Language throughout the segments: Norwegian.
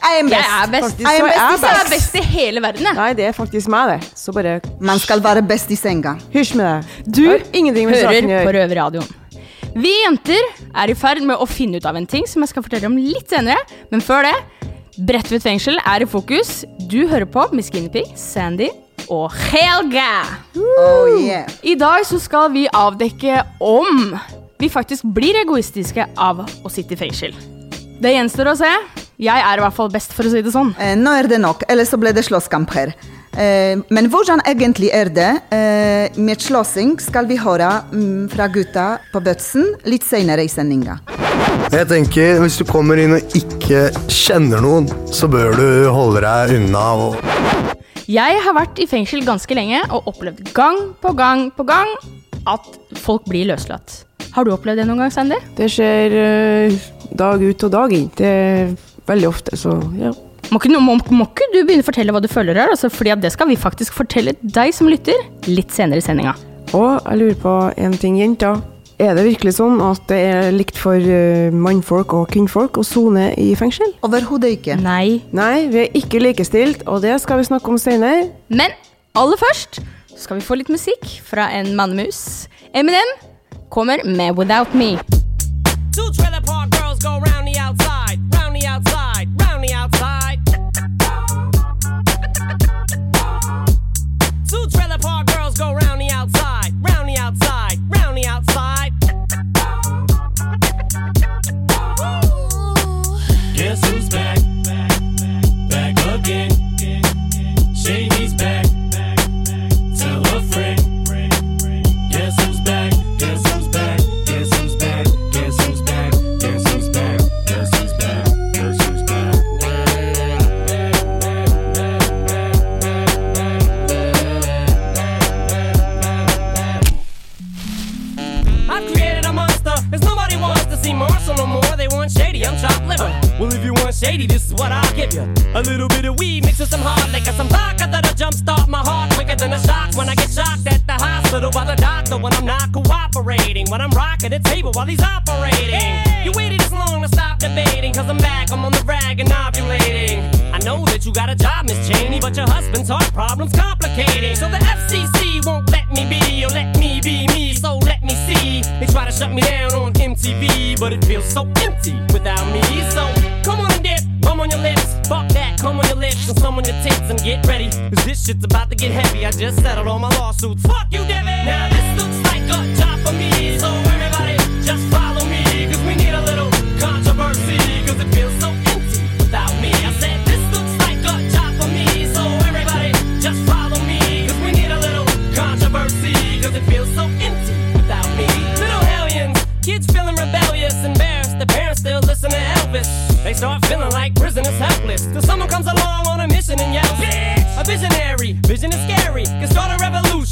Best. I am Jeg er best. Jeg I så am er best. Jeg er best. i hele verden, jeg. Nei, det er faktisk meg, det. Så bare Man skal være best i senga. hysj med det. Du Har ingenting med hører saken å på. Røverradioen. Vi jenter er i ferd med å finne ut av en ting som jeg skal fortelle om litt senere. Men før det, Bredtvet fengsel er i fokus. Du hører på Miss Guinevere, Sandy og Helga. Oh yeah. I dag så skal vi avdekke om vi faktisk blir egoistiske av å sitte i fengsel. Det gjenstår å se. Jeg er i hvert fall best, for å si det sånn. Eh, nå er det nok, ellers så ble det slåsskamp her. Eh, men hvordan egentlig er det eh, med slåssing, skal vi høre mm, fra gutta på Bøtsen litt senere i sendinga. Jeg tenker, Hvis du kommer inn og ikke kjenner noen, så bør du holde deg unna. Og Jeg har vært i fengsel ganske lenge og opplevd gang på gang på gang at folk blir løslatt. Har du opplevd det noen gang, Sandy? Det skjer uh, dag ut og dag inn. Det veldig ofte, så ja. Må ikke, må, må ikke du begynne å fortelle hva du føler her? Altså, fordi at det skal vi faktisk fortelle deg som lytter litt senere i sendinga. Og jeg lurer på en ting, jenter. Er det virkelig sånn at det er likt for eh, mannfolk og kvinnfolk å sone i fengsel? Overhodet ikke. Nei. Nei, vi er ikke likestilt, og det skal vi snakke om senere. Men aller først skal vi få litt musikk fra en mannemus. Eminem kommer med 'Without Me'.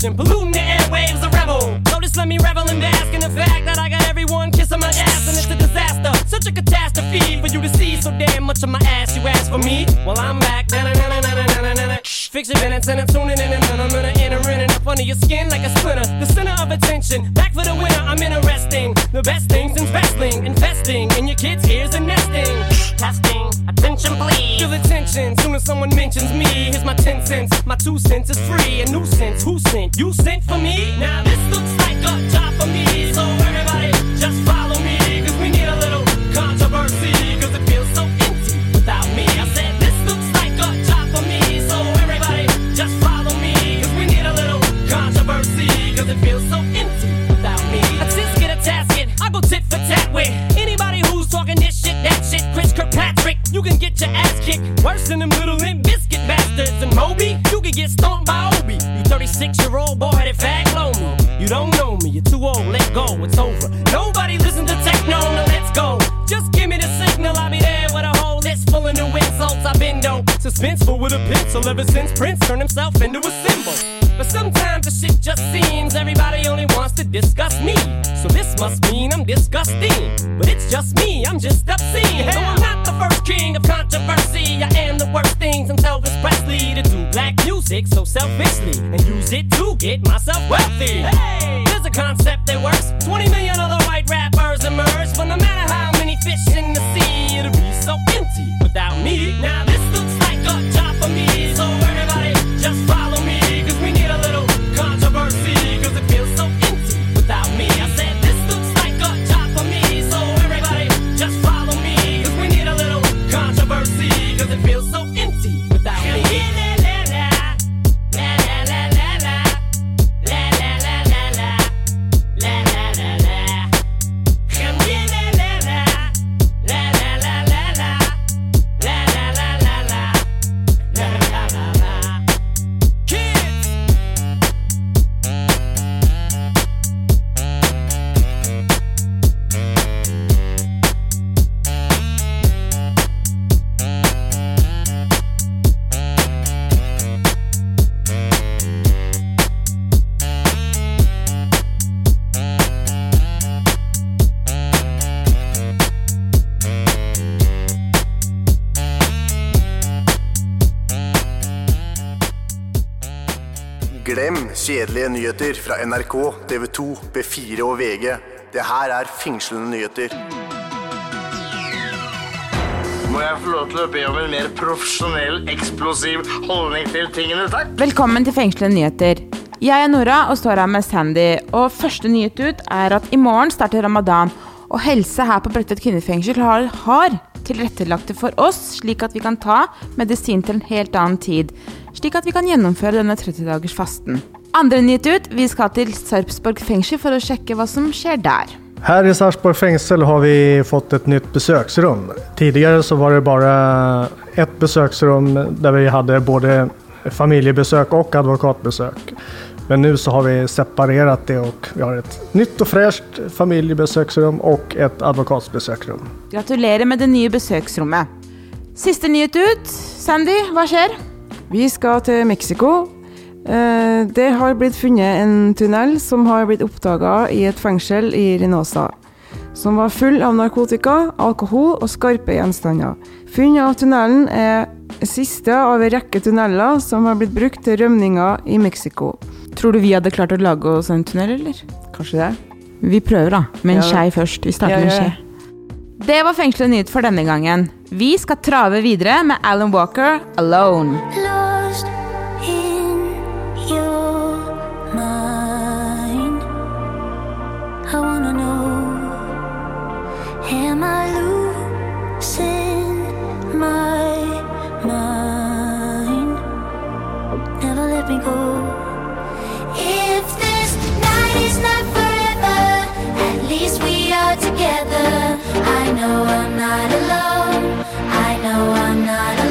Revolution, polluting the airwaves, a rebel. Just let me revel and bask in the fact that I got everyone kissing my ass and it's a disaster. Such a catastrophe for you to see so damn much of my ass. You ask for me? Well, I'm back. Fix your minutes and I'm tuning in and I'm gonna enter in and up under your skin like a splinter. The center of attention, back for the winner. I'm interesting. The best things in wrestling, investing in your kids' ears and nesting. Feel the tension soon as someone mentions me. Here's my 10 cents. My two cents is free. A nuisance. Who sent? You sent for me? Now this looks like a job for me. It's over. Nobody listen to techno, now let's go. Just give me the signal, I'll be there with a whole list full of new insults. I've been though suspenseful with a pencil ever since Prince turned himself into a symbol. But sometimes the shit just seems everybody only wants to discuss me. So this must mean I'm disgusting. But it's just me, I'm just obscene. No, I'm not the first king of controversy. I am the worst thing since Elvis Presley to do black music so selfishly and use it to get myself wealthy. Hey, there's a concept that works. 20 million other white rappers emerge, but no matter how many fish in the sea, it'll be so empty without me. Now does it feel so kjedelige nyheter fra NRK, TV 2, B4 og VG. Det her er fengslende nyheter. Må jeg få lov til å be om en mer profesjonell, eksplosiv holdning til tingene, takk? Velkommen til Fengslende nyheter. Jeg er Nora og står her med Sandy. Og første nyhet ut er at i morgen starter ramadan. Og helse her på Bredtvet kvinnefengsel har, har tilrettelagt det for oss, slik at vi kan ta medisin til en helt annen tid. Slik at vi kan gjennomføre denne 30-dagers fasten. Andre nyhet ut, vi skal til Sarpsborg fengsel for å sjekke hva som skjer der. Her i Sarpsborg fengsel har vi fått et nytt besøksrom. Tidligere så var det bare ett besøksrom der vi hadde både familiebesøk og advokatbesøk. Men nå så har vi separert det og vi har et nytt og fresht familiebesøksrom og et advokatsbesöksrum. Gratulerer med det nye besøksrommet. Siste nyhet ut, Sandy, hva skjer? Vi skal til Mexico. Eh, Det har blitt funnet en tunnel som har blitt oppdaga i et fengsel i Rinosa. Som var full av narkotika, alkohol og skarpe gjenstander. Funnet av tunnelen er siste av en rekke tunneler som har blitt brukt til rømninger i Mexico. Tror du vi hadde klart å lage oss en tunnel, eller? Kanskje det? Vi prøver, da. Med en Ja. skje først. Vi starter Ja, med ja, ja. skje. Det var Fengselet Nytt for denne gangen. Vi skal trave videre med Alan Walker, 'Alone'. Together. I know I'm not alone. I know I'm not alone.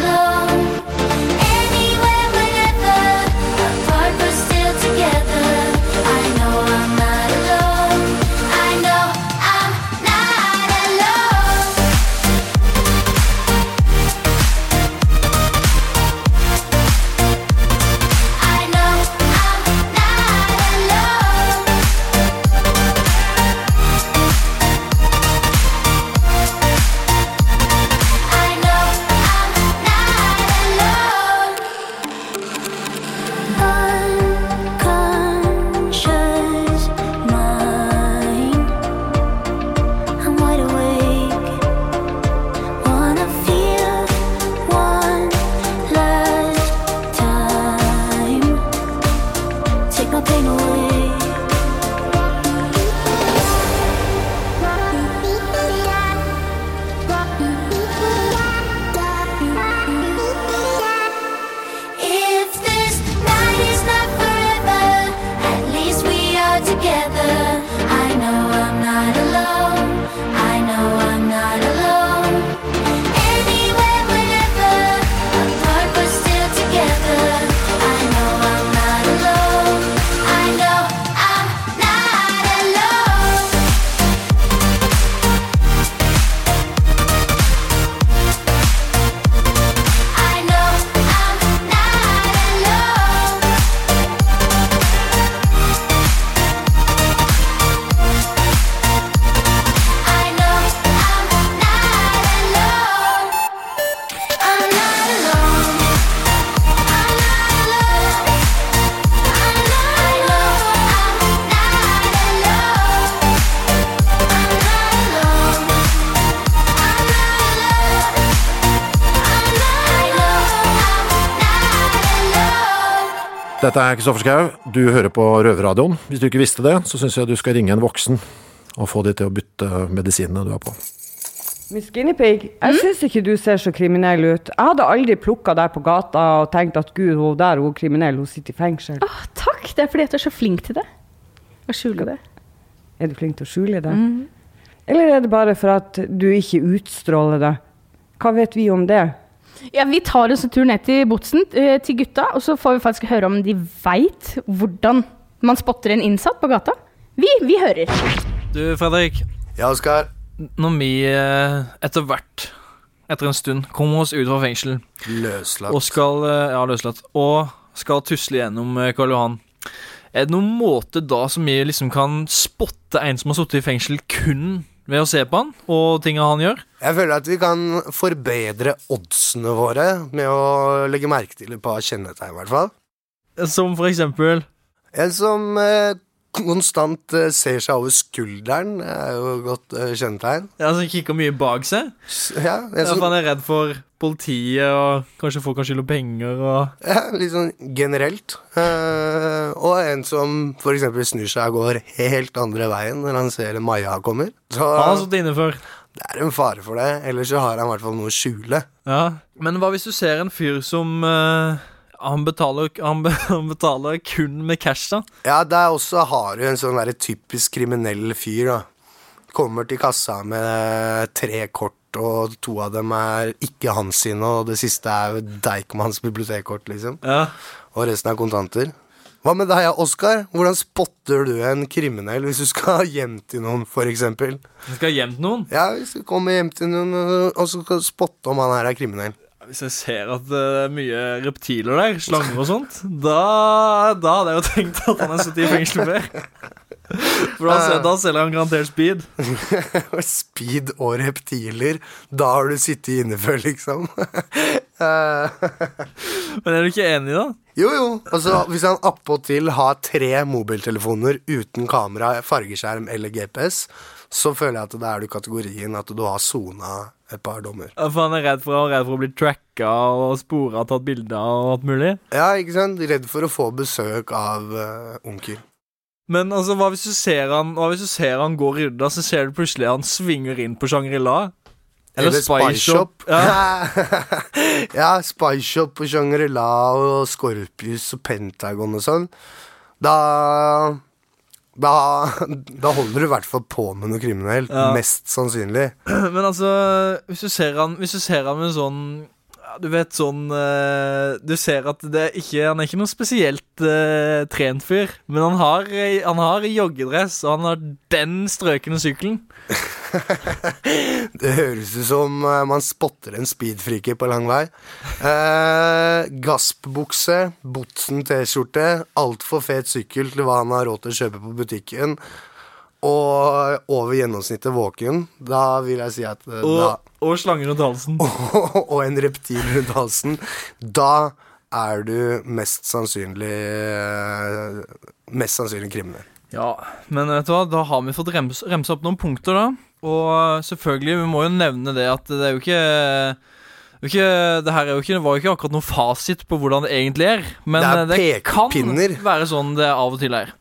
Dette er Kristoffer Schau. Du hører på Røverradioen. Hvis du ikke visste det, så syns jeg du skal ringe en voksen og få de til å bytte medisinene du har på. Miss Guinea Pig, jeg syns ikke du ser så kriminell ut. Jeg hadde aldri plukka deg på gata og tenkt at gud, hun der hun er kriminell, hun sitter i fengsel. Åh, takk, det er fordi at du er så flink til det. Å skjule det. Er du flink til å skjule det? Eller er det bare for at du ikke utstråler det? Hva vet vi om det? Ja, Vi tar oss en tur ned til Botsen, eh, til gutta, og så får vi faktisk høre om de veit hvordan man spotter en innsatt på gata. Vi, vi hører. Du, Fredrik. Ja, Oskar. Når vi eh, etter hvert, etter en stund, kommer oss ut fra fengsel Løslatt. og skal eh, Ja, løslatt. Og skal tusle gjennom Karl Johan. Er det noen måte da som vi liksom kan spotte en som har sittet i fengsel, kun ved å se på han og tinga han gjør? Jeg føler at vi kan forbedre oddsene våre med å legge merke til et par kjennetegn, i hvert fall. Som for eksempel En som eh, konstant eh, ser seg over skulderen, er jo godt eh, kjennetegn. Ja, som kikker mye bak seg? Ja, jeg, så... han er redd for politiet og kanskje folk kan skylde penger og ja, litt sånn generelt. Eh, og en som eksempel snur seg og går helt andre veien når han ser Maja kommer. Så Han har sittet inne før. det er en fare for det. Ellers så har han i hvert fall noe å skjule. Ja. Men hva hvis du ser en fyr som eh, han, betaler, han, han betaler kun med cash, da? Ja, der også har du en sånn der typisk kriminell fyr, da. Kommer til kassa med tre kort, og to av dem er ikke hans sine, og det siste er Deichmans bibliotekkort, liksom. Ja. Og resten er kontanter. Hva med deg, Oskar? Hvordan spotter du en kriminell hvis du skal hjem til noen, eksempel? Skal hjem til noen? Ja, hvis du kommer hjem til noen, og så skal spotte om han her er kriminell. Hvis jeg ser at det er mye reptiler der, slanger og sånt, da, da hadde jeg jo tenkt at han er sittet i fengsel før. For da, da selger han garantert speed. Speed og reptiler. Da har du sittet inne før, liksom. Eh, Men er du ikke enig, da? jo, jo. Altså, hvis han appåtil har tre mobiltelefoner uten kamera, fargeskjerm eller GPS, så føler jeg at da er du i kategorien at du har sona et par dommer. For han er redd for, er redd for å bli tracka og spora, tatt bilder og alt mulig. Ja, ikke sant? Redd for å få besøk av uh, onkel. Men altså, hva hvis du ser han Hva hvis du ser han går rydda, så ser du plutselig han svinger inn på Shangri-La? Eller Spice Shop. Ja. ja, Spice Shop og Shangri-La og Scorpius og Pentagon og sånn. Da da, da holder du i hvert fall på med noe kriminelt. Ja. Mest sannsynlig. Men altså, hvis du ser han Hvis du ser han med sånn ja, Du vet sånn eh, Du ser at det ikke Han er ikke noen spesielt uh, trent fyr, men han har, eh, han har joggedress, og han har den strøkne sykkelen. Det høres ut som man spotter en speedfreaker på lang vei. Uh, Gaspbukse, Botsen T-skjorte, altfor fet sykkel til hva han har råd til å kjøpe på butikken. Og over gjennomsnittet våken. Da vil jeg si at eh, da, Og, og slanger rundt halsen. og en reptil rundt halsen. Da er du mest sannsynlig eh, Mest sannsynlig kriminell. Ja, men vet du hva, da har vi fått rems, remsa opp noen punkter, da. Og selvfølgelig, vi må jo nevne det at det er jo ikke det, er jo ikke, det her er jo ikke, var jo ikke akkurat noen fasit på hvordan det egentlig er. Men Det er eh, det kan pekepinner. være sånn det av og til er.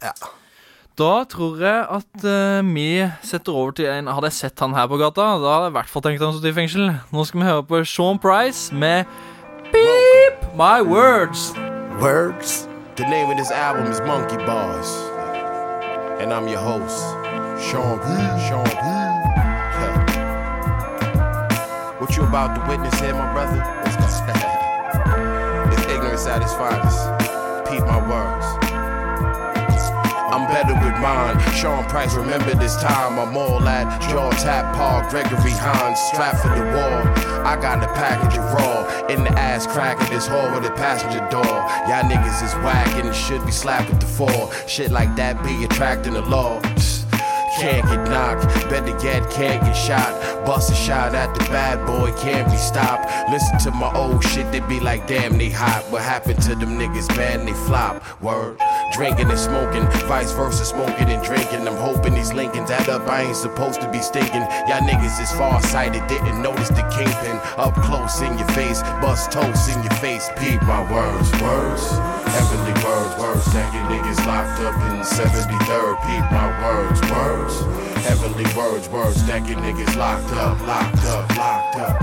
Da tror jeg at uh, vi setter over til en Hadde jeg sett han her på gata, da hadde jeg i hvert fall tenkt han satt i fengsel. Nå skal vi høre på Sean Price med Beep My Words. Words. The name of this album is Monkey Bars. And I'm your host, Sean P. Sean P. What you about to witness here, my brother? It's ignorance at its finest. Peep my words. Better with mine. Sean Price, remember this time. I'm all at Jaw Tap Paul Gregory Hines, strapped for the wall. I got the package of raw in the ass crack of this hole with the passenger door. Y'all niggas is whack and should be slapped at the fall. Shit like that be attracting the law. Can't get knocked, better yet, can't get shot. Bust a shot at the bad boy, can't be stopped. Listen to my old shit, they be like, damn, they hot. What happened to them niggas, man? They flop. Word. Drinking and smoking, vice versa, smoking and drinking. I'm hoping these Lincolns add up. I ain't supposed to be stinking. Y'all niggas is far sighted, didn't notice the kingpin. Up close in your face, bust toast in your face. Peep my words, words. Heavenly words, words. You niggas locked up in 73rd. Peep my words, words. Heavenly words, words. That you niggas locked up, locked up, locked up.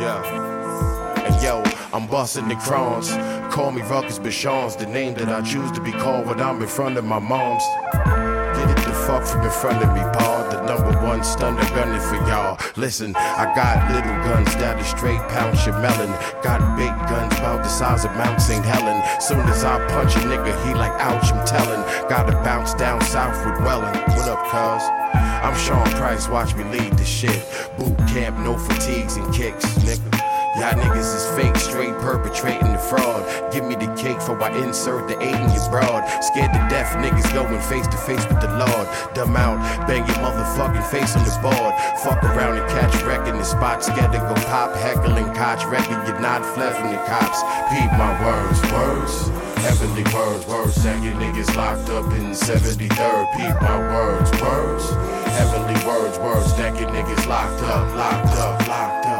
Yeah. And yo, I'm busting the crowns. Call me Ruckus Bichons, the name that I choose to be called when I'm in front of my moms. Get it the fuck from in front of me, Paul. Number one stunner gunning for y'all. Listen, I got little guns that are straight pound your melon. Got big guns about the size of Mount St. Helen. Soon as I punch a nigga, he like, ouch, I'm telling. Gotta bounce down south with Welling. What up, cuz? I'm Sean Price, watch me lead the shit. Boot camp, no fatigues and kicks, nigga. Y'all niggas is fake, straight perpetrating the fraud. Give me the cake for I insert the eight in your broad. Scared to death, niggas going face to face with the Lord. Dumb out, bang your motherfucking face on the board. Fuck around and catch wreck in the spot. Scared to go pop, heckling, coach, wrecking. You're not fled from the cops. Peep my words, words. Heavenly words, words. You niggas locked up in 73rd. Peep my words, words. Heavenly words, words. You niggas locked up, locked up, locked up.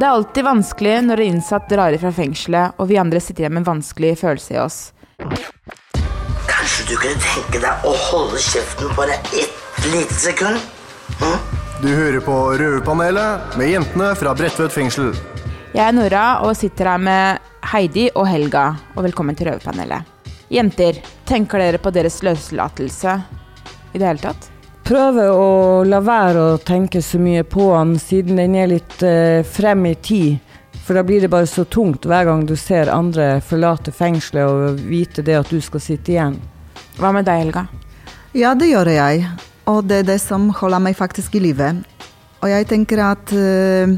Det er alltid vanskelig når en innsatt drar ifra fengselet, og vi andre sitter igjen med en vanskelig følelse i oss. Kanskje du kunne tenke deg å holde kjeften bare ett lite sekund? Du hører på Røverpanelet med jentene fra Bredtvet fengsel. Jeg er Nora og sitter her med Heidi og Helga, og velkommen til Røverpanelet. Jenter, tenker dere på deres løslatelse i det hele tatt? Prøve å la være å tenke så mye på han, siden den er litt eh, frem i tid. For da blir det bare så tungt hver gang du ser andre forlate fengselet og vite det at du skal sitte igjen. Hva med deg, Helga? Ja, det gjør jeg. Og det er det som holder meg faktisk i live. Og jeg tenker at eh,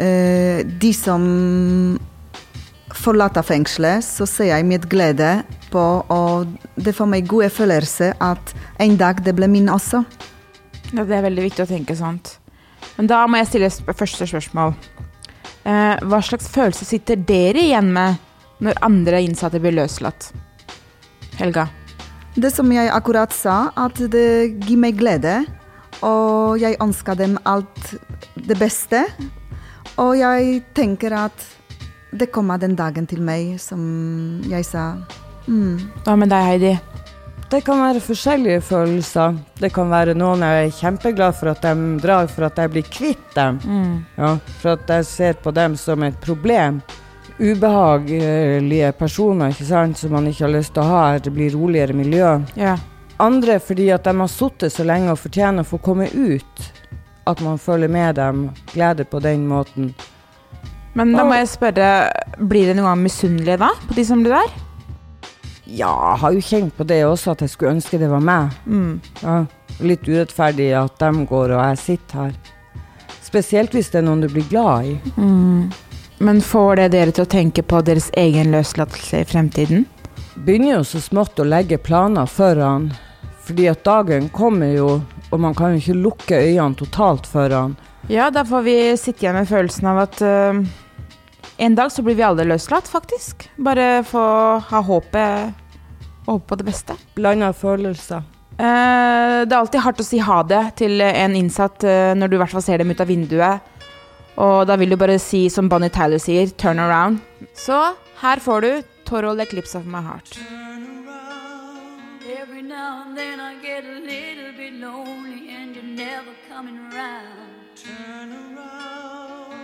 eh, de som forlater fengselet, så ser jeg med glede på, og det får meg gode følelser at en dag det blir min også. Ja, det er veldig viktig å tenke sånt. Men da må jeg stille sp første spørsmål. Eh, hva slags følelse sitter dere igjen med når andre innsatte blir løslatt? Helga? Det som jeg akkurat sa, at det gir meg glede, og jeg ønsker dem alt det beste. Og jeg tenker at det kommer den dagen til meg, som jeg sa. Mm. Hva med deg, Heidi? Det kan være forskjellige følelser. Det kan være noen jeg er kjempeglad for at de drar, for at jeg blir kvitt dem. Mm. Ja, for at jeg ser på dem som et problem. Ubehagelige personer ikke sant, som man ikke har lyst til å ha. Det blir roligere miljø. Ja. Andre fordi at de har sittet så lenge og fortjener å få komme ut. At man følger med dem, gleder på den måten. Men da må jeg spørre, blir dere noen gang misunnelige da, på de som blir der? Ja, jeg har jo kjent på det også, at jeg skulle ønske det var meg. Mm. Ja, litt urettferdig at de går og jeg sitter her. Spesielt hvis det er noen du blir glad i. Mm. Men får det dere til å tenke på deres egen løslatelse i fremtiden? Begynner jo så smått å legge planer foran. Fordi at dagen kommer jo, og man kan jo ikke lukke øynene totalt foran. Ja, da får vi sitte igjen med følelsen av at øh, en dag så blir vi alle løslatt, faktisk. Bare få ha håpet og håpe på det beste. Blanda følelser. Eh, det er alltid hardt å si ha det til en innsatt eh, når du i hvert fall ser dem ut av vinduet. Og da vil du bare si som Bonnie Tyler sier, 'turn around'. Så her får du Toral Eclipse of My Heart. Every now and then I get a little bit lonely and you're never coming around. Turn around.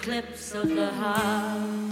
Eclipse of the heart.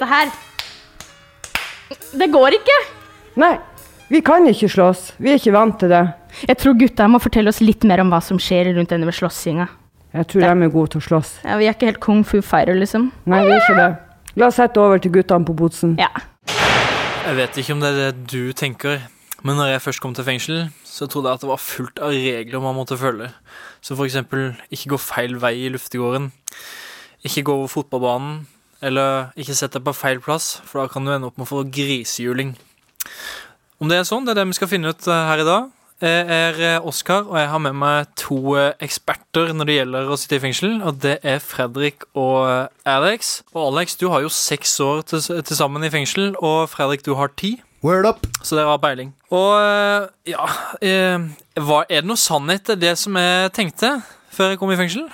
Dette her? Det går ikke. Nei, vi kan ikke slåss. Vi er ikke vant til det. Jeg tror gutta må fortelle oss litt mer om hva som skjer rundt denne slåssinga. Jeg tror de er gode til å slåss. Ja, vi er ikke helt kung fu fighter, liksom. Nei, vi er ikke det. La oss sette over til guttene på Botsen. Ja. Jeg vet ikke om det er det du tenker, men når jeg først kom til fengsel, så trodde jeg at det var fullt av regler man måtte følge. Som for eksempel ikke gå feil vei i luftegården, ikke gå over fotballbanen, eller ikke sett deg på feil plass, for da kan du ende opp med å få grisehjuling. Om det er sånn, det er det vi skal finne ut eh, her i dag. Jeg er eh, Oskar, og jeg har med meg to eh, eksperter når det gjelder å sitte i fengsel. Og det er Fredrik og Alex. Og Alex, du har jo seks år til, til sammen i fengsel, og Fredrik, du har ti. Word up! Så dere har peiling. Og ja eh, hva, Er det noe sannhet i det som jeg tenkte før jeg kom i fengsel?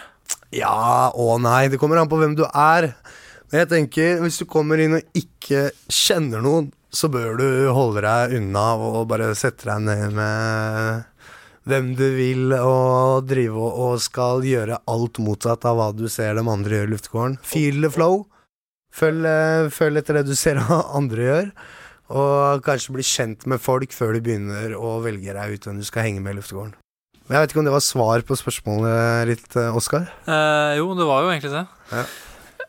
Ja og nei. Det kommer an på hvem du er. Men jeg tenker, hvis du kommer inn og ikke kjenner noen, så bør du holde deg unna og bare sette deg ned med hvem du vil, og drive og, skal gjøre alt motsatt av hva du ser dem andre gjøre i luftegården. Feel the flow. Følg, eh, følg etter det du ser andre gjør. Og kanskje bli kjent med folk før du begynner å velge deg ut hvem du skal henge med i luftegården. Jeg vet ikke om det var svar på spørsmålet ditt, eh, Oskar? Eh, jo, det var jo egentlig det. Ja.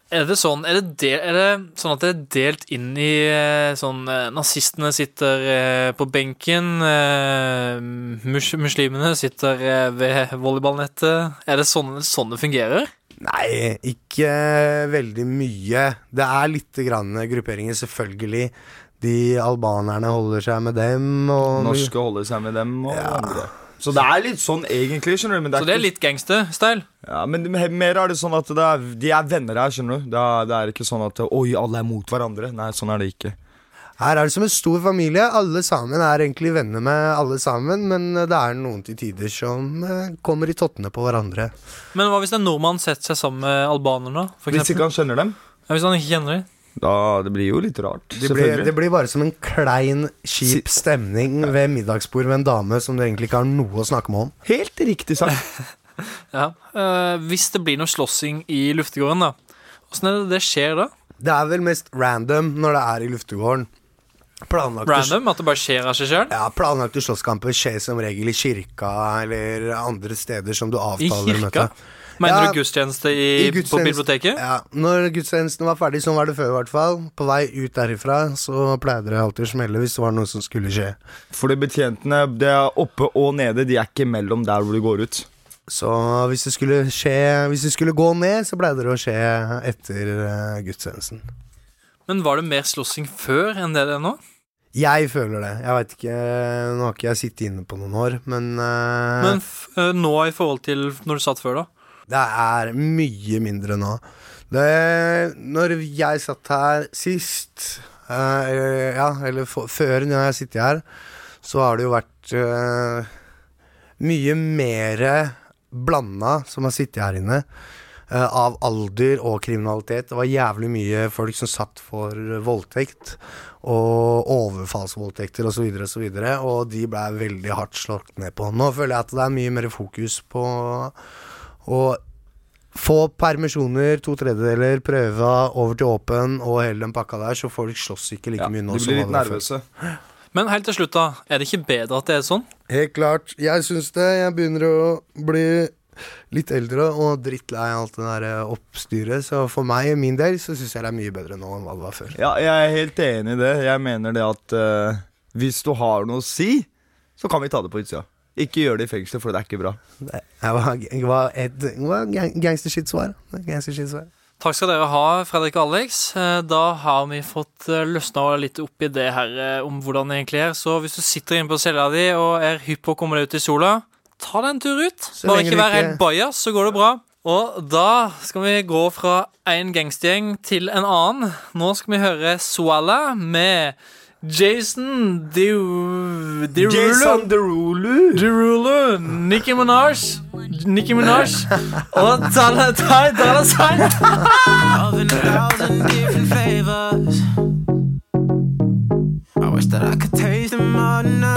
Er det sånn er det, del, er det sånn at det er delt inn i eh, sånn eh, Nazistene sitter eh, på benken, eh, mus muslimene sitter eh, ved volleyballnettet. Er det sånn, sånn det fungerer? Nei, ikke veldig mye. Det er litt grann grupperinger, selvfølgelig. De albanerne holder seg med dem. Og Norske holder seg med dem og andre. Så det er litt sånn egentlig, skjønner du. Men det er Så det er litt gangster-style? Ja, men mer er det sånn at det er, de er venner her, skjønner du. Det er, det er ikke sånn at oi, alle er mot hverandre. Nei, sånn er det ikke. Her er det som en stor familie. Alle sammen er egentlig venner med alle sammen, men det er noen til tider som eh, kommer i tottene på hverandre. Men hva hvis en nordmann setter seg sammen med albanerne, Hvis ikke han kjenner dem, Ja, hvis han ikke kjenner dem? Da det blir jo litt rart. Det blir, det blir bare som en klein, kjip stemning ved middagsbord med en dame som du egentlig ikke har noe å snakke med om. Helt riktig sagt. Ja. Uh, hvis det blir noe slåssing i luftegården, da, åssen er det det skjer da? Det er vel mest random når det er i luftegården. Planlagte, Random? At det bare skjer av seg sjøl? Ja, planlagte slåsskamper skjer som regel i kirka eller andre steder som du avtaler kirka? møte. Mener Ja, du gudstjeneste i, i på biblioteket? Ja, når gudstjenesten var ferdig, sånn var det før i hvert fall. På vei ut derifra så pleide det alltid å smelle hvis det var noe som skulle skje. Fordi betjentene det er oppe og nede, de er ikke mellom der hvor du går ut. Så hvis det skulle skje Hvis det skulle gå ned, så pleide det å skje etter eh, gudstjenesten. Men var det mer slåssing før enn det det er nå? Jeg føler det. Jeg vet ikke Nå har ikke jeg sittet inne på noen år, men, uh... Men f eh, nå i forhold til når du satt før, da? Det er mye mindre nå. Det, når jeg satt her sist eh, Ja, eller før når jeg sitter her, så har det jo vært eh, mye mer blanda som har sittet her inne. eh, av alder og kriminalitet. Det var jævlig mye folk som satt for voldtekt og overfallsvoldtekter osv. Og, så videre, og, så og de ble veldig hardt slått ned på. Nå føler jeg at det er mye mer fokus på å få permisjoner, to tredjedeler, prøve over til åpen og hele den pakka der, så folk slåss ikke like mye nå de blir litt før. nervøse. Men helt til slutt, da. Er det ikke bedre at det er sånn? Helt klart. Jeg syns det. Jeg begynner å bli litt eldre og drittlei alt det der eh, oppstyret. Så for meg, min del, så syns jeg det er mye bedre nå enn hva det var før. Ja, jeg er helt enig i det. Jeg mener det at uh, hvis du har noe å si, så kan vi ta det på utsida. Ikke gjør det i fengselet, for det er ikke bra. Det var, det var et gangstershit-svar. Takk skal dere ha, Fredrik og Alex. Eh, Da har vi fått eh, løsna litt opp i det her eh, om hvordan det egentlig er. Så hvis du sitter inne på cella di og er hypp på å komme deg ut i sola, ta deg en tur ut. Bare ikke vær helt bajas, så går det bra. Og da skal vi gå fra en gangstergjeng til en annen. Nå skal vi høre Swalla med Jason Derulo. Jason Derulo. Derulo. Nicki Minaj. Nicki Minaj. Og Tala Tai Dala Sign. I wish that I could taste them all night.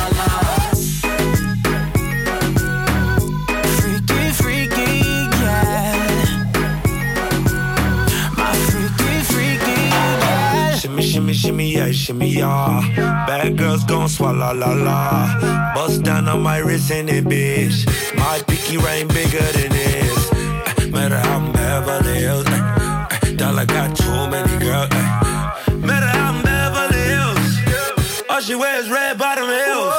Shimmy, yeah, shimmy, yeah. Bad girls gon' swallow la la. Bust down on my wrist in it, bitch. My pinky ring bigger than this. Eh, Matter how I'm Beverly Hills. eh, eh, Dollar got too many girls. Matter how I'm Beverly Hills. All she wears red bottom heels.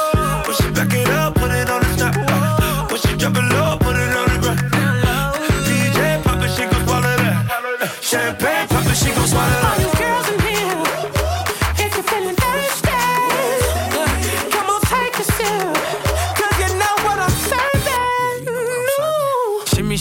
When she back it up, put it on the snap. eh. When she drop it low, put it on the ground. DJ pop it, she gon' swallow that. Champagne pop it, she gon' swallow that.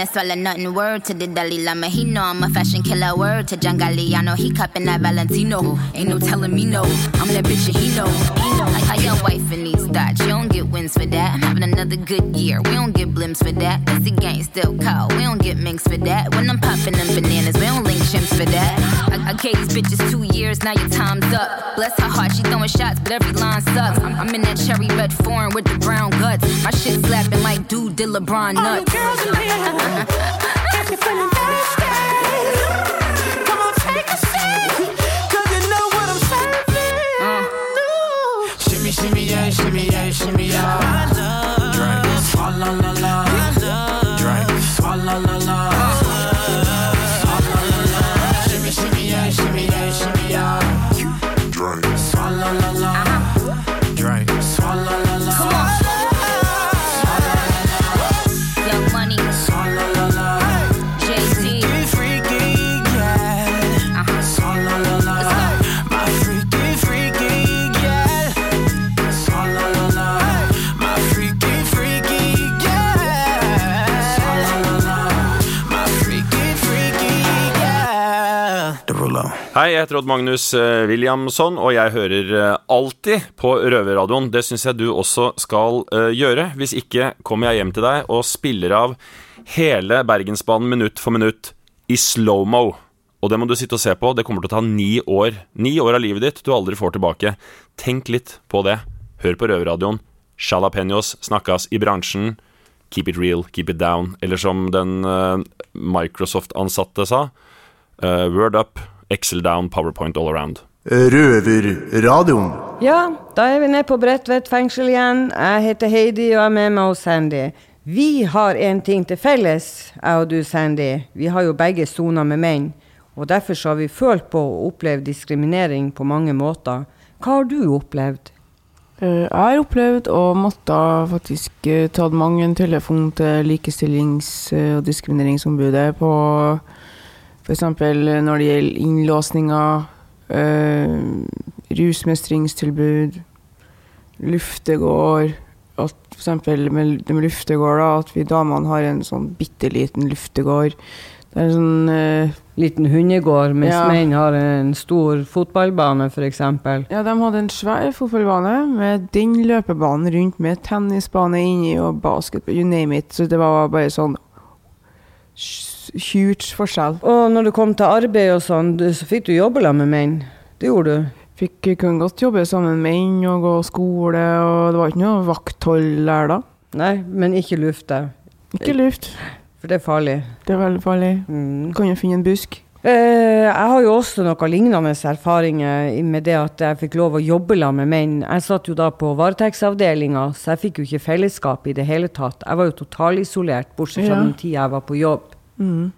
Mud swallow nothing. Word to the Dalai Lama, he know I'm a fashion killer. Word to John Galliano, he cupping that Valentino. Ain't no telling me no, I'm that bitch know. He know. Like how your wife in these thoughts, you don't get wins for that. I'm having another good year, we don't get blimps for that. It's the gang still cold, we don't get minks for that. When I'm popping them bananas, we don't link chimps for that. I, I gave these bitches two years, now your time's up. Bless her heart, she throwing shots, but every line sucks. I'm, I'm in that cherry red foreign with the brown guts. My shit slapping like dude did LeBron nuts. All you girls in here, if you're feeling thirsty, come on, take Cause you shimmy, yeah, shimmy, yeah, shimmy, yeah. Drink. Swalla la la. Drink. Jeg heter Odd Magnus eh, Williamson, og jeg hører eh, alltid på Røverradioen. Det syns jeg du også skal eh, gjøre. Hvis ikke kommer jeg hjem til deg og spiller av hele Bergensbanen minutt for minutt i slow-mo. Og det må du sitte og se på. Det kommer til å ta ni år. Ni år av livet ditt du aldri får tilbake. Tenk litt på det. Hør på Røverradioen. Jalapeños snakkes i bransjen. Keep it real, keep it down. Eller som den Microsoft-ansatte sa, word up, Excel down, PowerPoint all around. Røverradioen. Ja, da er vi nede på Bredtvet fengsel igjen. Jeg heter Heidi og er med meg hos Sandy. Vi har en ting til felles, jeg og du, Sandy. Vi har jo begge sona med menn. Og derfor så har vi følt på å oppleve diskriminering på mange måter. Hva har du opplevd? Eh, Jeg har opplevd å måtte faktisk eh, tatt mange en telefon til likestillings- og diskrimineringsombudet på f.eks. når det gjelder innlåsninger, øh, rusmestringstilbud, luftegård at eksempel med, med luftegård, da, at vi damene har en sånn bitte liten luftegård. Det er en sånn øh, Liten hundegård, mens Ja. menn har en stor fotballbane, f.eks. Ja, de hadde en svær fotballbane med den løpebanen rundt med tennisbane inni og basket, you name it. Så det var bare sånn huge forskjell. Og når du kom til arbeid og sånn, så fikk du jobbe sammen med menn. Det gjorde du. Fikk kunne godt jobbe sammen med menn og gå skole, og det var ikke noe vakthold der da. Nei, men ikke lufte. Ikke luft. For det er farlig. Det er veldig farlig. Kan jo finne en busk. Eh, jeg har jo også noen lignende erfaringer med det at jeg fikk lov å jobbe sammen med menn. Jeg satt jo da på varetektsavdelinga, så jeg fikk jo ikke fellesskap i det hele tatt. Jeg var jo totalisolert, bortsett fra Ja. den tida jeg var på jobb. Mm.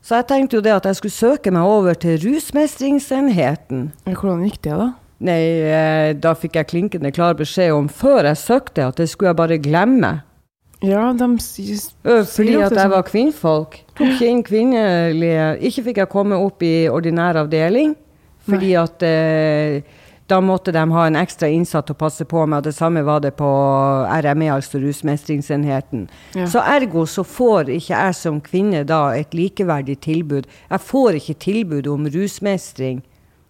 Så jeg tenkte jo det at jeg skulle søke meg over til rusmestringsenheten. Hvordan gikk det, da? Nei, eh, da fikk jeg klinkende klar beskjed om før jeg søkte, at det skulle jeg bare glemme. Ja, de sier Fordi at jeg var kvinnfolk. Tok ikke inn kvinnelige Ikke fikk jeg komme opp i ordinær avdeling. Fordi at eh, da måtte de ha en ekstra innsatt å passe på med, og Det samme var det på RME, altså rusmestringsenheten. Ja. Så ergo så får ikke jeg som kvinne da et likeverdig tilbud. Jeg får ikke tilbud om rusmestring.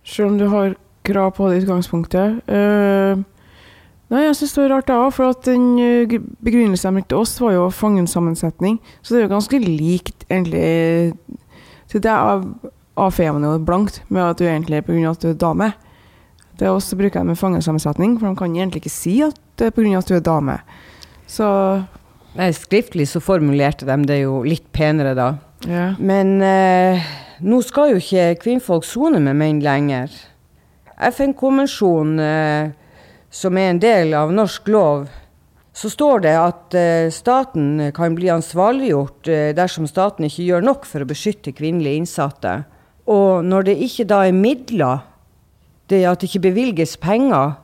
Selv om du har krav på det utgangspunktet. Uh, nei, jeg syns det var rart, jeg òg. For at den eh, gr- begrunnelsen de brukte oss, var jo fangensammensetning. Så det er jo ganske likt, egentlig. Så det av- avfeier man jo blankt med at du egentlig er pga. at du er dame. Det er også bruker jeg med fangersammensetning, for de kan egentlig ikke si at det er pga. at du er dame. Så Nei, skriftlig så formulerte de det jo litt penere da. Ja. Men eh, nå skal jo ikke kvinnfolk sone med menn lenger. FN-konvensjonen, eh, som er en del av norsk lov, så står det at eh, staten kan bli ansvarliggjort eh, dersom staten ikke gjør nok for å beskytte kvinnelige innsatte. Og når det ikke da er midler, det at det ikke bevilges penger,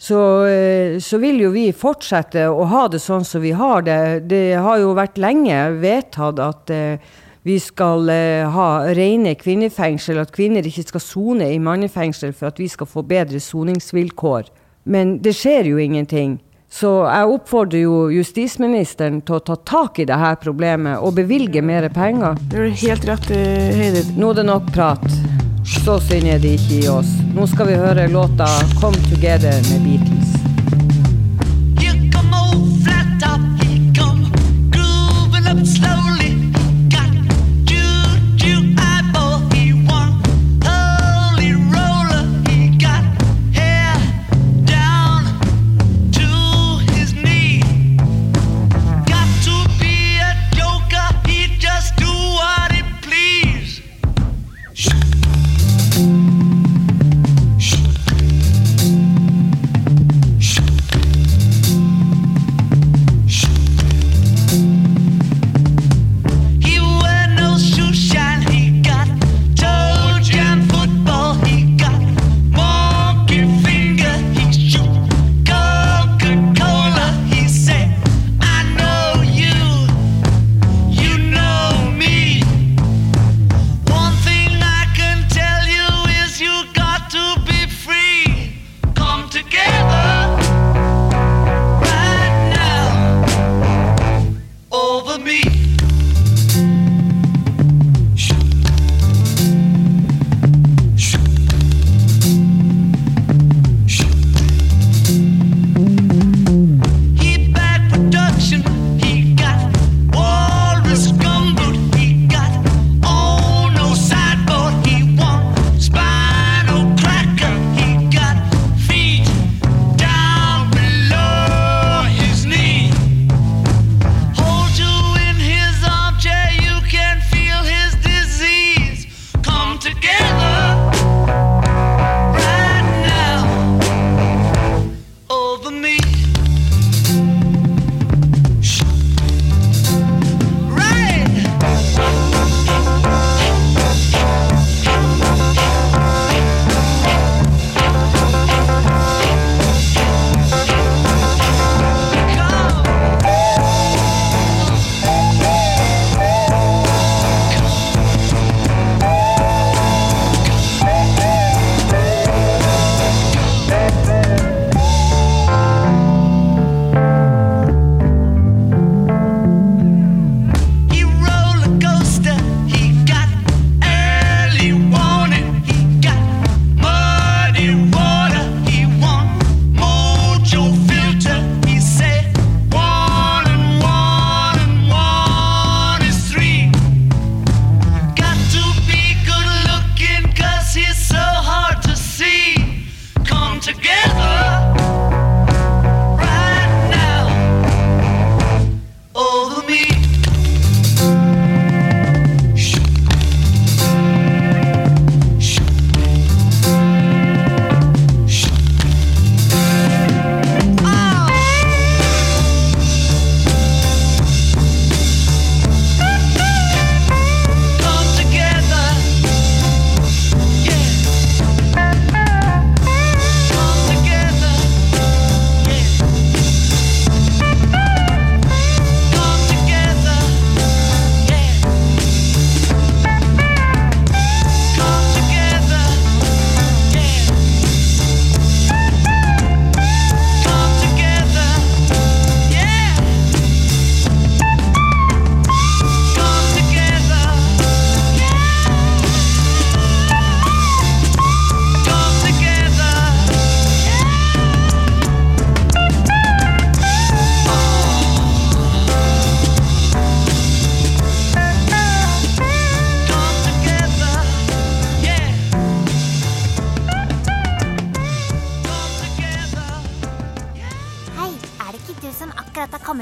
så, eh, så vil jo vi fortsette å ha det sånn som vi har det. Det har jo vært lenge vedtatt at eh, vi skal eh, ha rene kvinnefengsel, at kvinner ikke skal sone i mannefengsel for at vi skal få bedre soningsvilkår. Men det skjer jo ingenting. Så jeg oppfordrer jo justisministeren til å ta tak i dette problemet og bevilge mer penger. Det er helt rett, Heidi. Nå er det nok prat. Så synd det ikke i oss. Nå skal vi høre låta 'Come Together' med Beatles.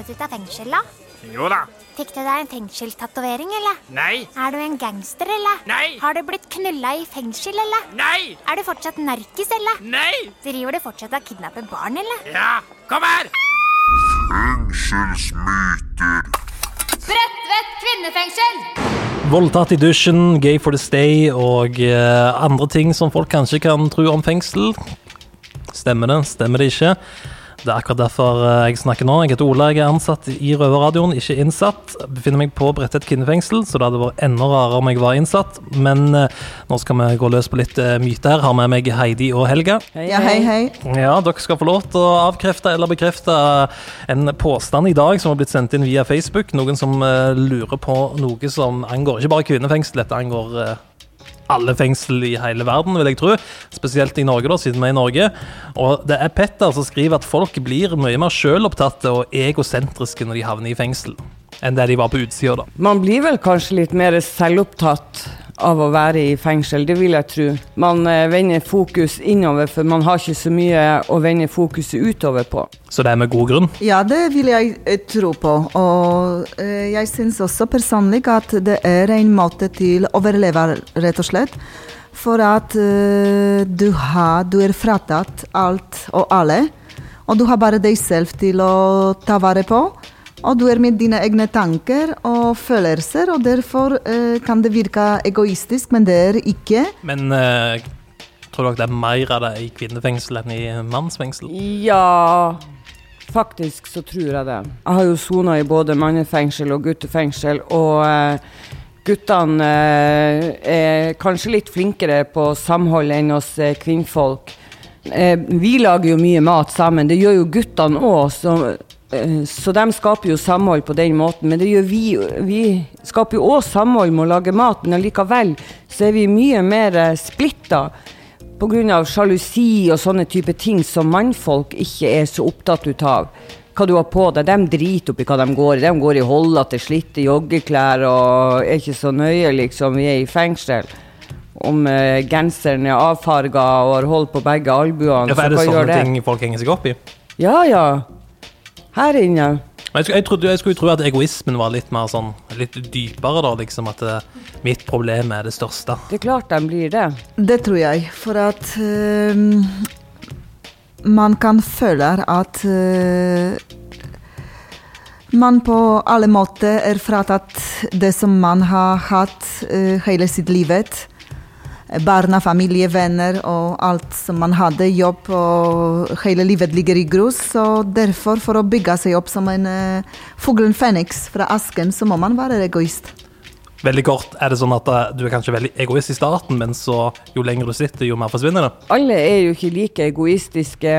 Kommet ut av fengsel, da? Jo da. Fikk du deg en fengselstatovering, eller? Nei. Er du en gangster, eller? Nei. Har du blitt knulla i fengsel, eller? Nei. Er du fortsatt narkis, eller? Nei. Driver du fortsatt og kidnapper barn, eller? Ja, kom her! Fengselsmyter. Bredtvet kvinnefengsel! Voldtatt i dusjen, gay for the stay og uh, andre ting som folk kanskje kan tro om fengsel. Stemmer det? Stemmer det ikke? Det er akkurat derfor eh, jeg snakker nå. Jeg heter Ola, jeg er ansatt i Røverradioen, ikke innsatt. Jeg befinner meg på Bredtvet kvinnefengsel, så det hadde vært enda rarere om jeg var innsatt. Men eh, nå skal vi gå løs på litt myter myte her. Har med meg Heidi og Helga. Ja, hei, hei. Ja, dere skal få lov til å avkrefte eller bekrefte en påstand i dag som har blitt sendt inn via Facebook. Noen som eh, lurer på noe som angår ikke bare kvinnefengsel, dette angår eh, alle fengsel i hele verden, vil jeg tro. Spesielt i Norge, da, siden vi er i Norge. Og det er Petter som skriver at folk blir mye mer sjølopptatte og egosentriske når de havner i fengsel, enn det de var på utsida, da. Man blir vel kanskje litt mer selvopptatt av å være i fengsel, det vil jeg tro. Man eh, vender fokus innover, for man har ikke så mye å vende fokuset utover på. Så det er med god grunn? Ja, det vil jeg eh, tro på. Og eh, jeg syns også personlig at det er en måte til å overleve, rett og slett. For at du, har, du er fratatt alt og alle. Og du har bare deg selv til å ta vare på. Og du er med dine egne tanker og følelser, og derfor eh, kan det virke egoistisk, men det er ikke. Men eh, tror dere det er mer av det i kvinnefengsel enn i mannsfengsel? Ja, faktisk så tror jeg det. Jeg har jo sona i både mannefengsel og guttefengsel, og eh, guttene eh, er kanskje litt flinkere på samhold enn oss eh, kvinnfolk. Eh, vi lager jo mye mat sammen, det gjør jo guttene òg, så, eh, de skaper jo samhold på den måten. Men det gjør vi. Vi skaper jo òg samhold med å lage mat, men allikevel så er vi mye mer eh, splitta. Pga. sjalusi og sånne type ting som mannfolk ikke er så opptatt ut av. Hva du har på deg. De driter opp i hva de går i. De går i holdete, slitte joggeklær og er ikke så nøye, liksom. Vi er i fengsel. Om uh, genseren er avfarga og har hold på begge albuene. Ja, for er det så sånne ting folk henger seg opp i? Ja, ja. Her inne. Jeg, skulle- jeg, trodde, jeg skulle tro at egoismen var litt mer sånn Litt dypere, da. Liksom at det, mitt problem er det største. Det er klart den blir det. Det tror jeg, for at uh, man kan føle at uh, man på alle måter er fratatt det som man har hatt uh, hele sitt livet. Barna, familie, venner og alt som man hadde. Jobb og hele livet ligger i grus. Så derfor, for å bygge seg opp som en uh, fuglen Fenix fra asken, så må man være egoist. Veldig kort, er det sånn at eh, du er kanskje veldig egoist i starten, men så jo lenger du sitter, jo mer forsvinner det? Alle er jo ikke like egoistiske.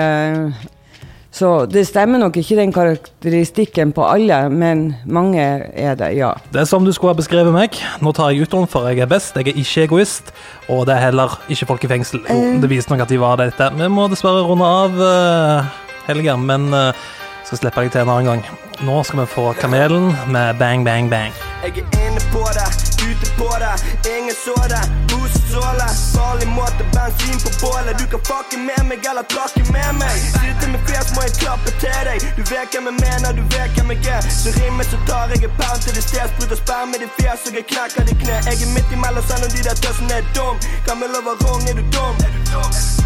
Så det stemmer nok ikke den karakteristikken på alle, men mange er det, ja. Det er som du skulle ha beskrevet meg. Nå tar jeg utdannelse, for jeg er best. Jeg er ikke egoist. Og det er heller ikke folk i fengsel. Jo, det viser nok at de var dette. Vi må dessverre runde av, uh, Helga, men uh, skal slippe deg til en annen gang. Nå skal vi få Kamelen med Bang Bang Bang. Jeg er inne på det, ute på det, ingen så det. Busesåle, farlig måte, bensin på bålet. Du kan fucke med meg eller trakke med meg. Sitte med fjes, må jeg klappe til deg. Du vet hvem jeg mener, du vet hvem jeg er. Så rimmer så tar jeg en pound til det sted. Spruter sperm i ditt fjes, og jeg knekker ditt kne. Jeg er midt imellom selv om de der tøsene er dum. Gammel over rong, er du dum?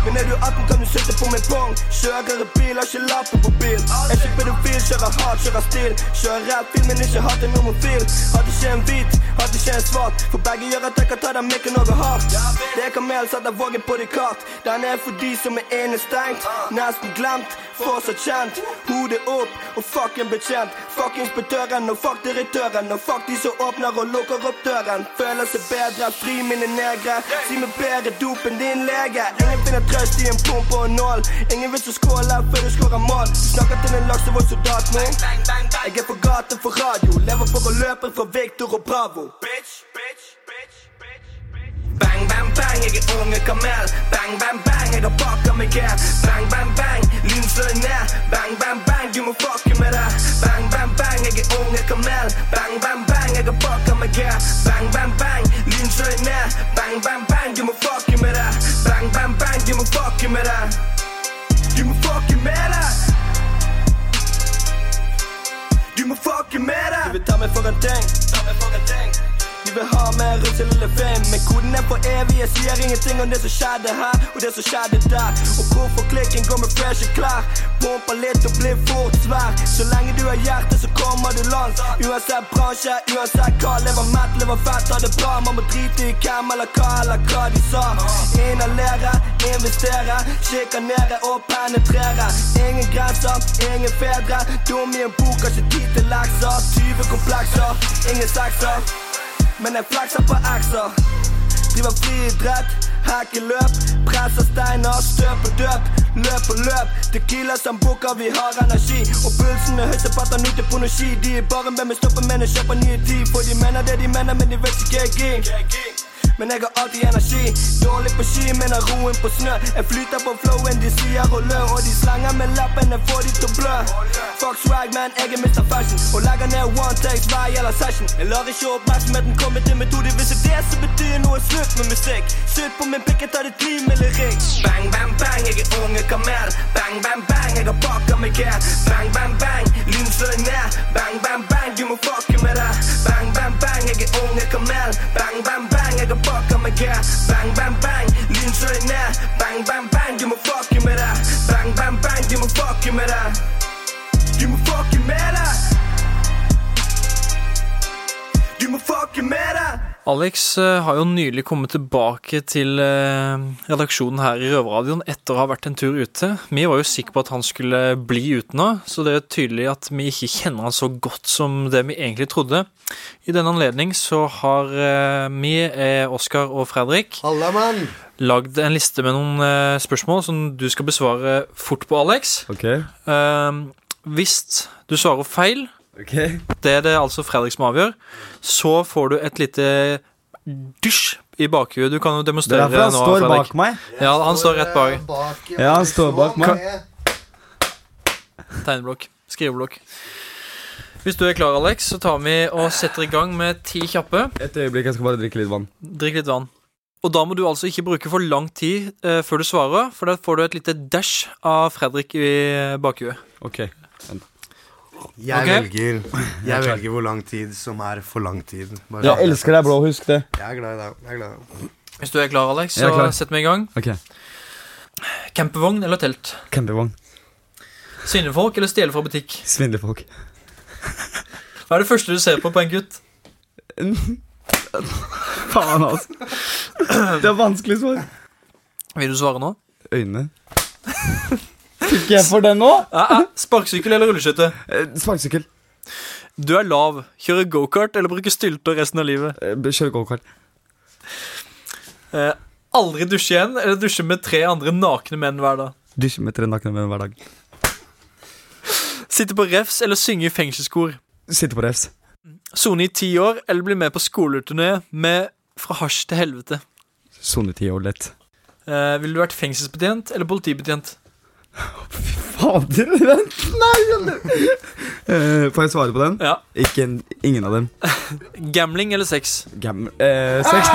Men er du 18, kan du sitte på min pong. Kjører bil, har ikke lappen på bil. Jeg er ikke pedofil, kjører hardt, kjører stil. Kjører bil, men ikke hatt en homofil. Hadde ikke en hvit, hadde ikke en svart. For begge gjør at jeg kan ta den mikken noe hardt. Det er kamel, setter vågen på ditt kart. Den er for de som er innestengt. Nesten glemt, fortsatt kjent. Hodet opp og fucking betjent. Fuck inspektøren og fuck direktøren. Og fuck de som åpner og lukker opp døren. Føler seg bedre, fri mine negre. Si meg bedre dop enn din lege. Ingen finner trøst i en pump og en nål. Ingen vil så skåle før du skårer mål. Snakker til en laksevårsoldat nå. Jeg er på gata for radio. Lever for å løpe fra Victor og Bravo. Bitch, bitch, bitch. Bang, bang, bang, jeg er unge kamel. Bang, bang, bang, jeg har pakka meg her. Bang, bang, bang, slår ned. Bang, bang, bang, du må fucke med det. Bang, bang, bang, jeg er unge kamel. Bang, bang, bang, jeg har pakka meg her. Bang, bang, bang, slår ned. Bang, bang, bang, du må fucke med det. Bang, bang, bang, du må fucke med det. Du må fucke med det. Fucke med det. Du vil ta meg for en ting. Ta meg for en ting. Du vil ha mer russel lille fame Men koden er for evig Jeg sier ingenting om det som skjedde her Og det som skjedde der. Og hvorfor klikken går med freshe klær Pumper litt og blir fort svær. Så lenge du har hjerte så kommer du langt. Uansett bransje, uansett hva Lever mett, lever fett, har det bra. Man må drite i hvem eller hva eller hva de sa. Inhalere, investere Sjikanere og penetrere. Ingen grenser, ingen fedre. Dum i en bok, har ikke tid til lekser. 20 komplekser, ingen sekser men jeg flakser på akser. Driver friidrett, hakkeløp, Presser steiner, støp og døp. Løp og løp. Tequila som bukker, vi har energi. Og pulsen er høy, så fatter han ut på noe ski. De er bare med meg, stopper med å kjøpe nye tid. For de mener det de mener, men de vet ikke jeg er. Men jeg har alltid energi. Dårlig på ski, men har roen på snø. Jeg flyter på flowen, de sier og lø. Og de slenger med lappen, jeg får de til å blø. Fuck swag, man, jeg er Mr. Fashion. Og legger ned one takes hver gjelder session. Jeg lar ikke oppmerksomheten komme til metode. Hvis det er det som betyr noe, slutt med musikk. Slutt på min pikk, jeg tar ditt liv med lyrikk. Bang, bang, bang, jeg er unge kamel. Bang, bang, bang, jeg har baka meg her. Bang, bang, bang, lyn slår deg ned. Bang, bang, bang, du må fucke med det. Bang, bang, bang, jeg er unge kamel. Bang, bang, bang, jeg har baka meg her. Bang, bang, bang, lyn slår deg ned. Bang, bang, bang, du må fucke med det. Bang, bang, bang, du må fucke med det. Du må fucke med det. Du må fucke med det. Alex eh, har jo nylig kommet tilbake til eh, redaksjonen her i Røverradioen etter å ha vært en tur ute. Vi var jo sikre på at han skulle bli ute nå, så det er tydelig at vi ikke kjenner han så godt som det vi egentlig trodde. I den anledning så har eh, vi, Oskar og Fredrik, lagd en liste med noen spørsmål som du skal besvare fort på, Alex. Ok. Hvis du svarer feil, det er det altså Fredrik som avgjør, så får du et lite dysj i bakhuet. Du kan jo Det demonstrere er derfor han nå, står Fredrik. bak meg. Ja, han står rett bak. Ja, han står bak meg. Tegneblokk. Skriveblokk. Hvis du er klar, Alex, så tar vi og setter i gang med ti kjappe. Et øyeblikk, jeg skal bare drikke litt vann. Drikk litt vann. Og da må du altså ikke bruke for lang tid eh, før du svarer, for da får du et lite dash av Fredrik i bakhuet. Ok. Jeg okay. velger Jeg velger hvor lang tid som er for lang tid. Bare- Jeg elsker deg, blå. Husk det. Jeg er glad i deg. Jeg er glad i deg. Hvis du er klar, Alex, er så klar. sett meg i gang. Okay. Campingvogn eller telt? Campingvogn. Svinnefolk eller stjele fra butikk? Svindlefolk. Hva er det første du ser på på en gutt? Faen, altså. Det er vanskelig svar. Vil du svare nå? Øynene. Fikk jeg for den nå? Ja, ja. Sparkesykkel eller rulleskøyte? Sparkesykkel. Du er lav. Kjører gokart eller bruker stylter resten av livet? Kjører gokart. Eh, aldri dusje igjen eller dusje med tre andre nakne menn hver dag? Dusje med tre nakne menn hver dag. Sitte på refs eller synge i fengselskor? Sitte på refs. Sone i ti år eller bli med på skoleturné med Fra hasj til helvete? Sone i ti år lett. Eh, Ville du vært fengselsbetjent eller politibetjent? Fader, vent! Nei. Eh, får jeg svare på den? Ja. Ikke en, ingen av dem. Gambling eller sex? Gam... Eh, sex.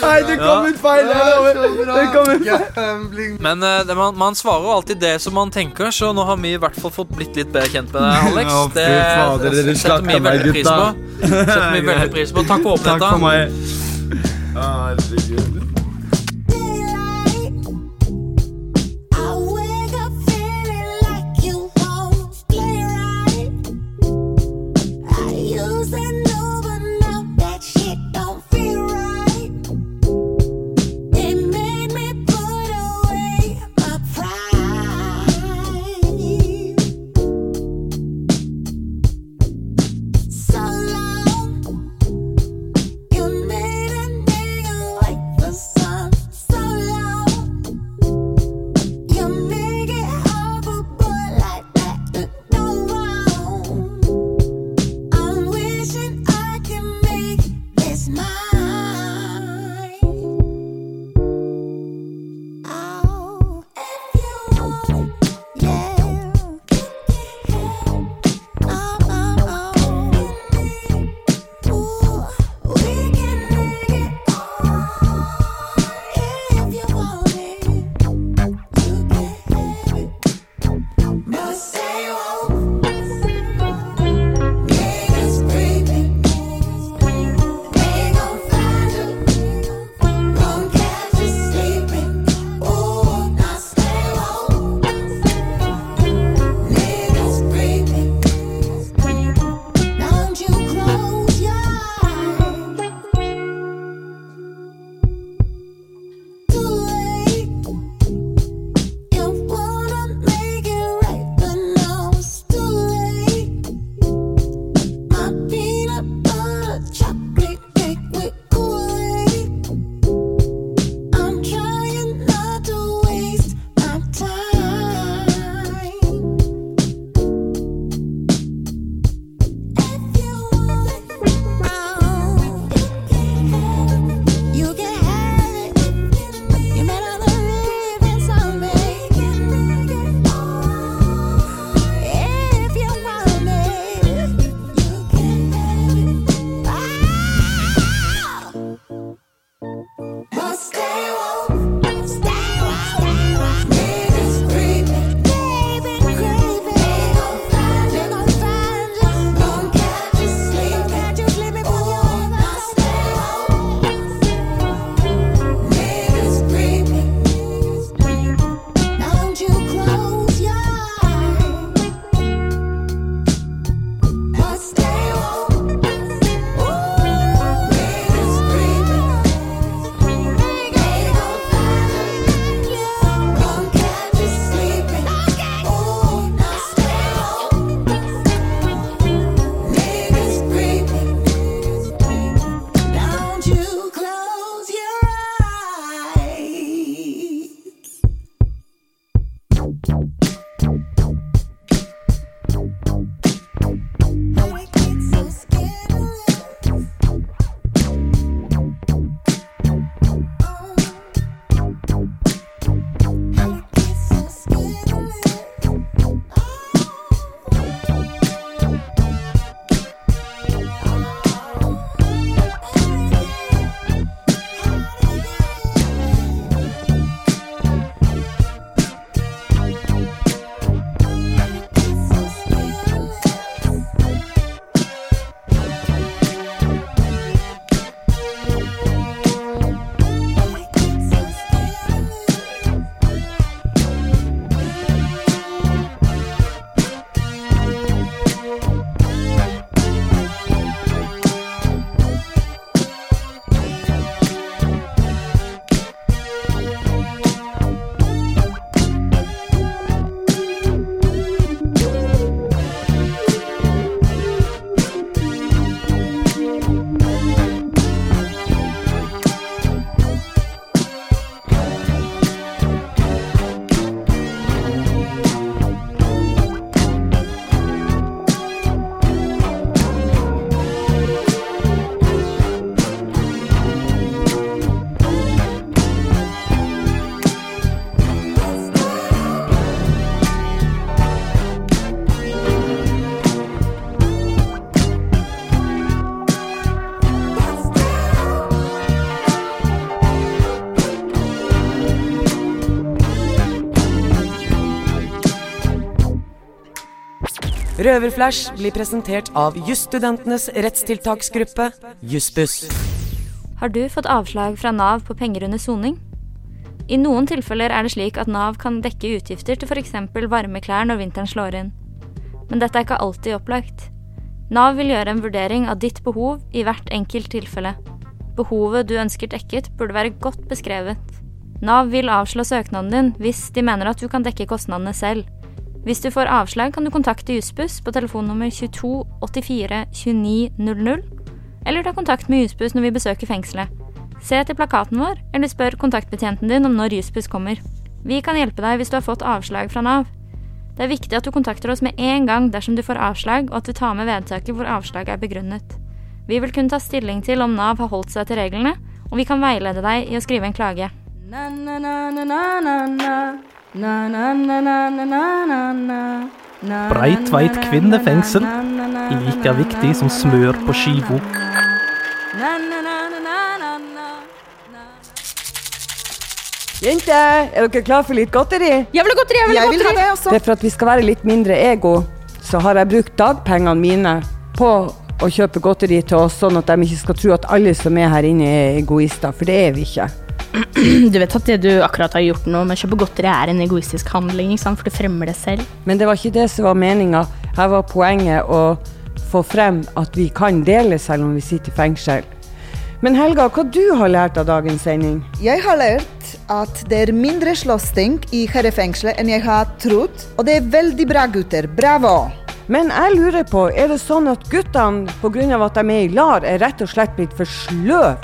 Nei, det kom ut feil! Det kom ut feil. Men uh, man, man svarer alltid det som man tenker, så nå har vi i hvert fall fått blitt litt bedre kjent med deg, Alex. Ja, det fader, dere setter vi veldig pris på. Setter vi veldig pris på. Takk for åpenheten. Takk for meg. Herregud. Røverflash blir presentert av jusstudentenes rettstiltaksgruppe, Jussbuss. Har du fått avslag fra Nav på penger under soning? I noen tilfeller er det slik at Nav kan dekke utgifter til f.eks. varme klær når vinteren slår inn. Men dette er ikke alltid opplagt. Nav vil gjøre en vurdering av ditt behov i hvert enkelt tilfelle. Behovet du ønsker dekket, burde være godt beskrevet. Nav vil avslå søknaden din hvis de mener at du kan dekke kostnadene selv. Hvis du får avslag, kan du kontakte Jussbuss på telefonnummer 22 84 29 00, eller ta kontakt med Jussbuss når vi besøker fengselet. Se etter plakaten vår, eller spør kontaktbetjenten din om når Jussbuss kommer. Vi kan hjelpe deg hvis du har fått avslag fra Nav. Det er viktig at du kontakter oss med en gang dersom du får avslag, og at du tar med vedtaket hvor avslaget er begrunnet. Vi vil kunne ta stilling til om Nav har holdt seg til reglene, og vi kan veilede deg i å skrive en klage. Breitveit kvinnefengsel. Like viktig som smør på skiva. Jenter, er dere klare for litt godteri? Jeg vil ha godteri! Jeg vil ha Jeg vil ha godteri! det også. Det er for at vi skal være litt mindre ego, så har jeg brukt dagpengene mine på å kjøpe godteri til oss, sånn at de ikke skal tro at alle som er her inne er egoister, for det er vi ikke. Du vet at det du akkurat har gjort nå med å kjøpe godteri, er en egoistisk handling, ikke sant? for du fremmer det selv. Men det var ikke det som var meninga. Her var poenget å få frem at vi kan dele selv om vi sitter i fengsel. Men Helga, hva du har lært av dagens sending? Jeg har lært at det er mindre slåssing i herrefengselet enn jeg har trodd. Og det er veldig bra, gutter. Bravo! Men jeg lurer på, er det sånn at guttene pga. at de er i LAR, er rett og slett blitt for sløve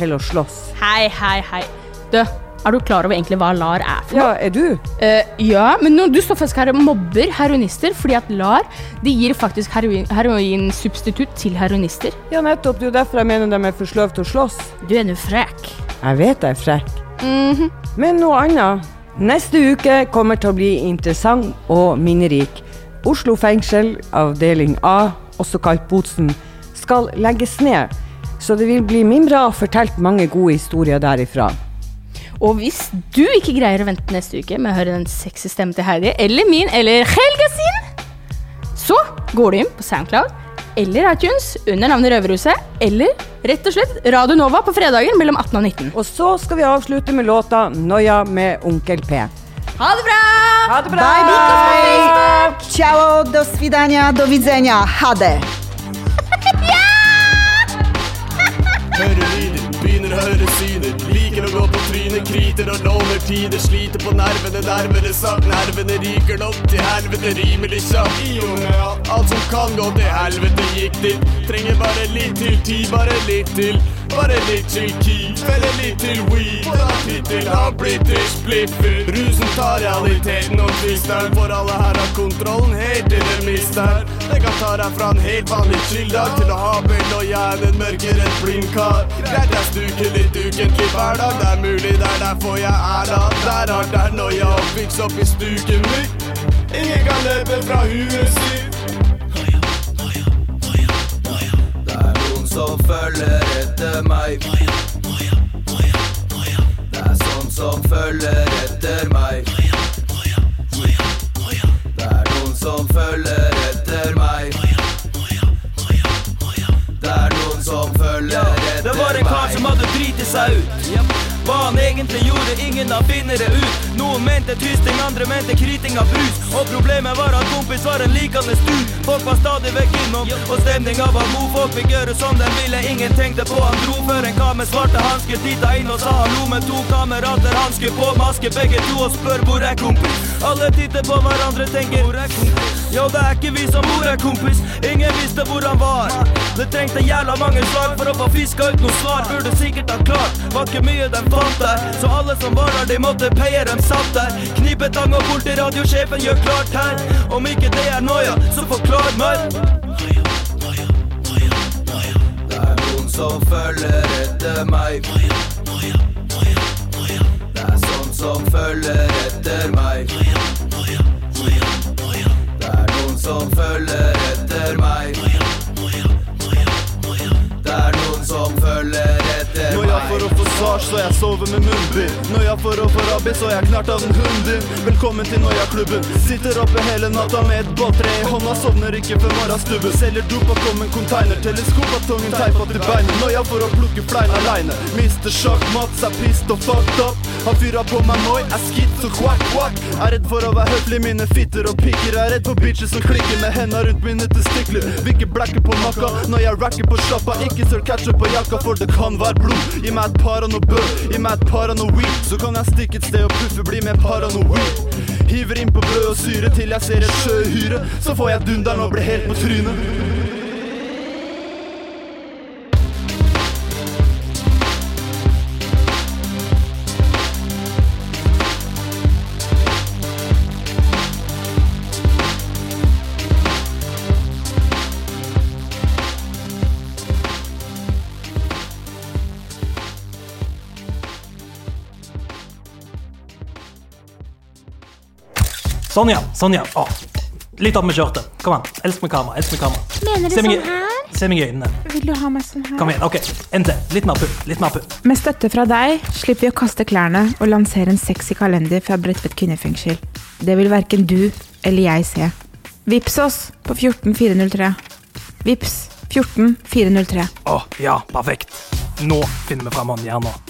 til å slåss? Hei, hei, hei. Du, er du klar over egentlig hva LAR er for Ja, er du? Uh, ja, men når du står faktisk her og mobber heroinister, fordi at LAR de gir faktisk heroin, heroinsubstitutt til heroinister. Ja, nettopp. Det er jo derfor jeg mener de er for sløve til å slåss. Du er nå frekk. Jeg vet jeg er frekk. Mhm. Men noe annet. Neste uke kommer til å bli interessant og minnerik. Oslo fengsel, avdeling A, også kalt Botsen, skal legges ned. Så det vil bli min bra fortalt mange gode historier derifra. Og hvis du ikke greier å vente neste uke med å høre den sexy stemmen til Heidi, eller min, eller Helga sin, så går du inn på SoundCloud eller iTunes under navnet Røverhuset, eller rett og slett Radio Nova på fredager mellom 18 og 19. Og så skal vi avslutte med låta 'Noia' med Onkel P. Ha det bra! Ha det bra! Bye, bye! Ciao, do svidania, do widzenia. Ha det! Hører lyder, begynner å høre syner. Liker å gå på trynet, kriter og låner tider. Sliter på nervene, nærmere sagt. Nervene ryker nok til helvete rimelig kjapt. I og med at alt som kan gå til helvete, gikk dit. Trenger bare litt til tid, bare litt til. Bare litt til keep, eller litt til weed. Da tittel har blitt til spliffer. Rusen tar realiteten og twister. For alle her har kontrollen helt til de mister. Det kan ta deg fra en helt vanlig chilldag til å ha bøll og hjernen mørkere enn blind kar. Greit jeg stuker litt ukentlig hver dag. Det er mulig det er derfor jeg er da. Der har der når jeg har fikst opp i stuken min. Ingen kan løpe fra huet sitt. Det er noen som følger etter meg. Det er sånn som følger etter meg. Det er noen som følger etter meg. Det er noen som følger var en kar som hadde driti seg ut. Hva han egentlig gjorde, ingen av finner det ut. Noen mente tysting, andre mente kriting av brus. Og problemet var at kompis var en likende stu. Folk var stadig vekk innom, og stemninga var god. Folk fikk gjøre som de ville, ingen tenkte på. Han dro før en kar med svarte hansker titta inn og sa hallo med to kamerater. Hansker på, maske begge to og spør hvor er kompis. Alle titter på hverandre, tenker hvor er kompis? Yo, det er ikke vi som bor er kompis. Ingen visste hvor han var. Det trengte jævla mange slag for å få fiska ut noe svar. Burde sikkert ha klart, var ikke mye de fant der. Så alle som var der, de måtte peie, dem satt der. Knipetang og politiradiosjefen gjør klart her. Om ikke det er noia, så forklar meg. Det er noen som følger etter meg. Det er sånn som følger etter meg. Det er noen som følger hasj, så jeg sover med munnbind. Nøya for å få rabbi, så jeg knert av en hund din. Velkommen til Noia-klubben. Sitter oppe hele natta med et båltre i hånda, sovner ikke før morgenstubben. Selger dop og kom en container, teleskop av tungen teipa til beinet. Noia for å plukke flein aleine. Mister sjakk, Mats er pissed og fucked up. Han fyra på meg moi, er skitt og quack quack. Er redd for å være høflig, mine fitter og pikker. Er redd for bitches som klikker med henda rundt mine testikler. Vil ikke blacke på makka når jeg racker på sjappa. Ikke søl ketchup på jakka, for det kan være blod. Gi meg et par og noe bø, gi meg et par av noe weed. Så kan jeg stikke et sted og puffe, bli med et par av noe weed. Hiver inn på brød og syre til jeg ser et sjøhyre. Så får jeg dunderen og blir helt på trynet. Sånn, ja. Sånn, ja. Å, litt opp med skjørtet. Kom an. Elsk med kamera. Elsk med kamera. Mener du Se meg sånn i- her? Se meg i øynene. Vil du ha meg sånn her? Kom igjen. ok, En til. Litt mer pupp. Litt mer pupp. Med støtte fra deg slipper vi å kaste klærne og lansere en sexy kalender fra Bredtvet kvinnefengsel. Det vil verken du eller jeg se. Vips oss på 14403. Vips 14403. Å, ja. Perfekt. Nå finner vi fram håndjernet.